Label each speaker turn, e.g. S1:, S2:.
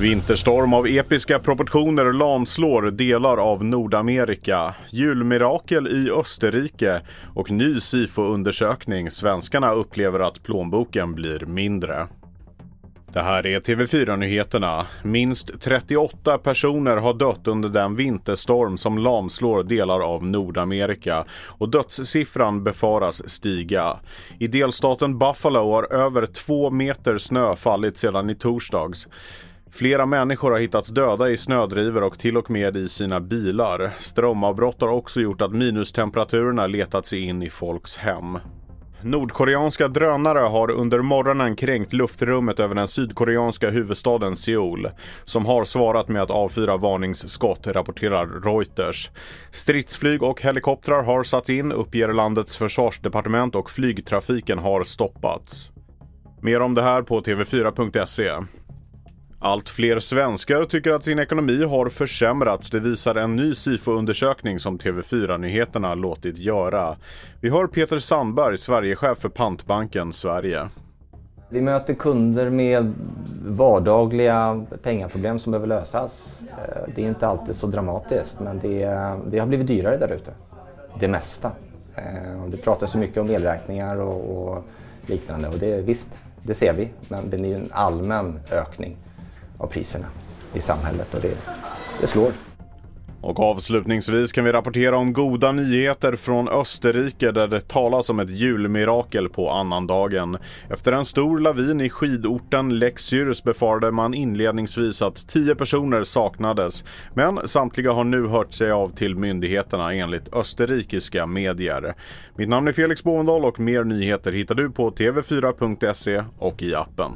S1: Vinterstorm av episka proportioner lamslår delar av Nordamerika. Julmirakel i Österrike och ny SIFO-undersökning. Svenskarna upplever att plånboken blir mindre. Det här är TV4-nyheterna. Minst 38 personer har dött under den vinterstorm som lamslår delar av Nordamerika och dödssiffran befaras stiga. I delstaten Buffalo har över två meter snö fallit sedan i torsdags. Flera människor har hittats döda i snödrivor och till och med i sina bilar. Strömavbrott har också gjort att minustemperaturerna letat sig in i folks hem. Nordkoreanska drönare har under morgonen kränkt luftrummet över den sydkoreanska huvudstaden Seoul som har svarat med att avfyra varningsskott, rapporterar Reuters. Stridsflyg och helikoptrar har satts in, uppger landets försvarsdepartement och flygtrafiken har stoppats. Mer om det här på tv4.se. Allt fler svenskar tycker att sin ekonomi har försämrats. Det visar en ny SIFO-undersökning som TV4-nyheterna låtit göra. Vi hör Peter Sandberg, Sverigechef för Pantbanken Sverige.
S2: Vi möter kunder med vardagliga pengaproblem som behöver lösas. Eh, det är inte alltid så dramatiskt men det, det har blivit dyrare där ute. Det mesta. Eh, det pratas så mycket om elräkningar och, och liknande och det, visst, det ser vi men det är en allmän ökning av priserna i samhället och det, det slår.
S1: Och avslutningsvis kan vi rapportera om goda nyheter från Österrike där det talas om ett julmirakel på annandagen. Efter en stor lavin i skidorten Lexyrs befarade man inledningsvis att tio personer saknades. Men samtliga har nu hört sig av till myndigheterna enligt österrikiska medier. Mitt namn är Felix Bovendal och mer nyheter hittar du på tv4.se och i appen.